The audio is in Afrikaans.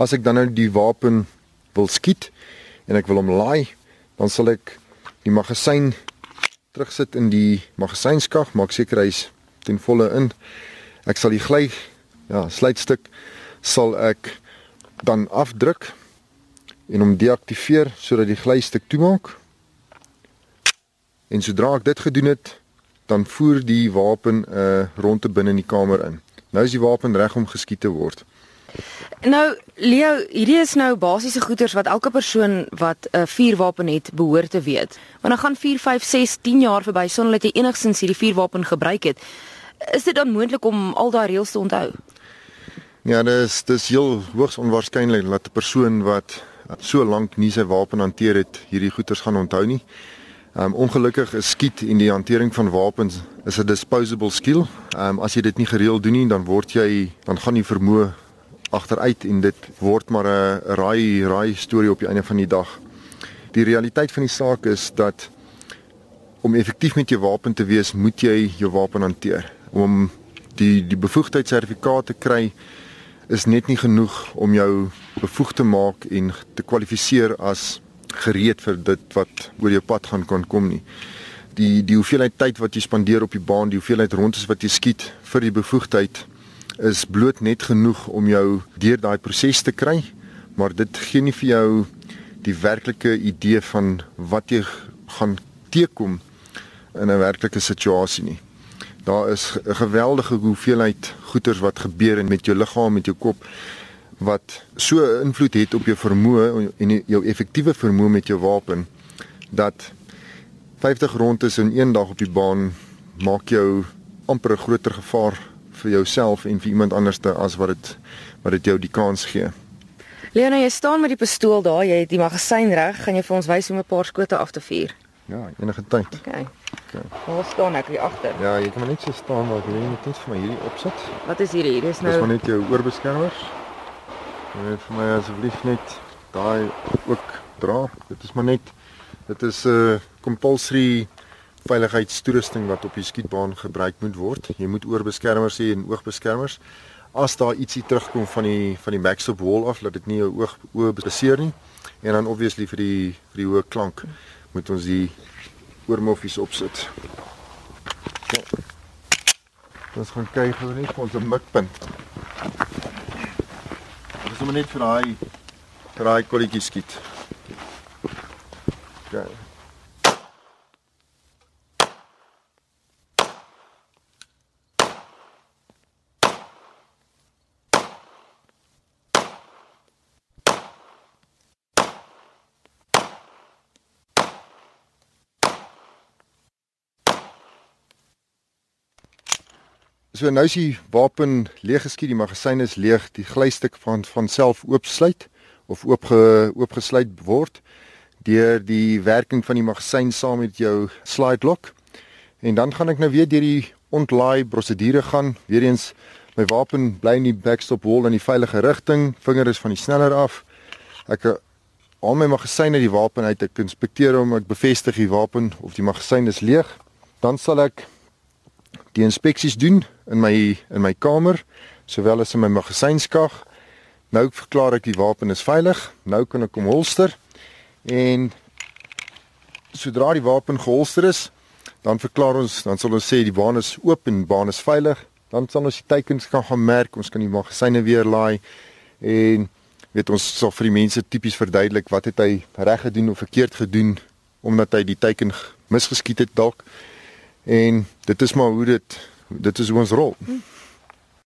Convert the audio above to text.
As ek dan nou die wapen wil skiet en ek wil hom laai, dan sal ek die magasyn terugsit in die magasynskag, maak seker hy's ten volle in. Ek sal die gly ja, sluitstuk sal ek dan afdruk en hom deaktiveer sodat die glystuk toemaak. En sodra ek dit gedoen het, dan voer die wapen 'n uh, eh, ronde binne in die kamer in. Nou is die wapen reg om geskiet te word. Nou Leo, hierdie is nou basiese goeders wat elke persoon wat 'n uh, vuurwapen het behoort te weet. Want dan gaan 4, 5, 6, 10 jaar verby sonder dat jy enigsins hierdie vuurwapen gebruik het. Is dit dan moontlik om al daai reëls te onthou? Ja, dis dis heel hoogs onwaarskynlik dat 'n persoon wat so lank nie sy wapen hanteer het, hierdie goeders gaan onthou nie. Um ongelukkig is skiet en die hantering van wapens is 'n disposable skill. Um as jy dit nie gereeld doen nie, dan word jy dan gaan jy vermoë agteruit en dit word maar 'n raai raai storie op die einde van die dag. Die realiteit van die saak is dat om effektief met jou wapen te wees, moet jy jou wapen hanteer. Om die die bevoegdheidssertifikaat te kry is net nie genoeg om jou bevoegd te maak en te kwalifiseer as gereed vir dit wat oor jou pad gaan kan kom nie. Die die hoeveelheid tyd wat jy spandeer op die baan, die hoeveelheid rondes wat jy skiet vir die bevoegdheid is bloot net genoeg om jou deur daai proses te kry, maar dit gee nie vir jou die werklike idee van wat jy gaan teekom in 'n werklike situasie nie. Daar is 'n geweldige hoeveelheid goeters wat gebeur met jou liggaam, met jou kop wat so invloed het op jou vermoë en jou effektiewe vermoë met jou wapen dat 50 rondes in een dag op die baan maak jou amper 'n groter gevaar vir jouself en vir iemand anderste as wat dit wat dit jou die kans gee. Leona, jy staan met die pistool daar, jy het die magasyn reg, gaan jy vir ons wys hoe om 'n paar skote af te vuur? Ja, enige tyd. OK. OK. Waar staan ek hier agter? Ja, jy kan maar net so staan waar jy net net vir my hierdie opsit. Wat is hierdie? Hier is nou Dis maar net jou oorbeskermers. Jy weet vir my asseblief net daai ook dra. Dit is maar net dit is 'n uh, compulsory veiligheidstoerusting wat op die skietbaan gebruik moet word. Jy moet oorbeskermers hê en oogbeskermers. As daar ietsie terugkom van die van die backstop wall af, laat dit nie jou oog oë beseer nie. En dan obviously vir die vir die hoë klank moet ons die oormoffies opsit. Ja. Ons gaan kyk hoe net ons 'n mikpunt sommer net vir daai vir daai kolletjie skiet. Okay. So nou is die wapen leeg geskiet, die magasyn is leeg, die glystuk van van self oopsluit of oopge oopgesluit word deur die werking van die magasyn saam met jou slide lock. En dan gaan ek nou weer deur die ontlaai prosedure gaan. Weereens my wapen bly in die backstop wall in die veilige rigting, vinger is van die sneller af. Ek al my magasyn uit die wapen uit ek inspekteer hom, ek bevestig die wapen of die magasyn is leeg. Dan sal ek die inspeksies doen in my in my kamer sowel as in my magasynskag. Nou verklaar ek die wapen is veilig. Nou kan ek hom holster en sodra die wapen geholster is, dan verklaar ons, dan sal ons sê die baan is oop en baan is veilig. Dan sal ons die teikens kan gaan merk. Ons kan die magasyne weer laai en weet ons sal vir die mense tipies verduidelik wat het hy reg gedoen of verkeerd gedoen omdat hy die teiken misgeskiet het dalk. En dit is maar hoe dit dit is hoe ons rol. Hm.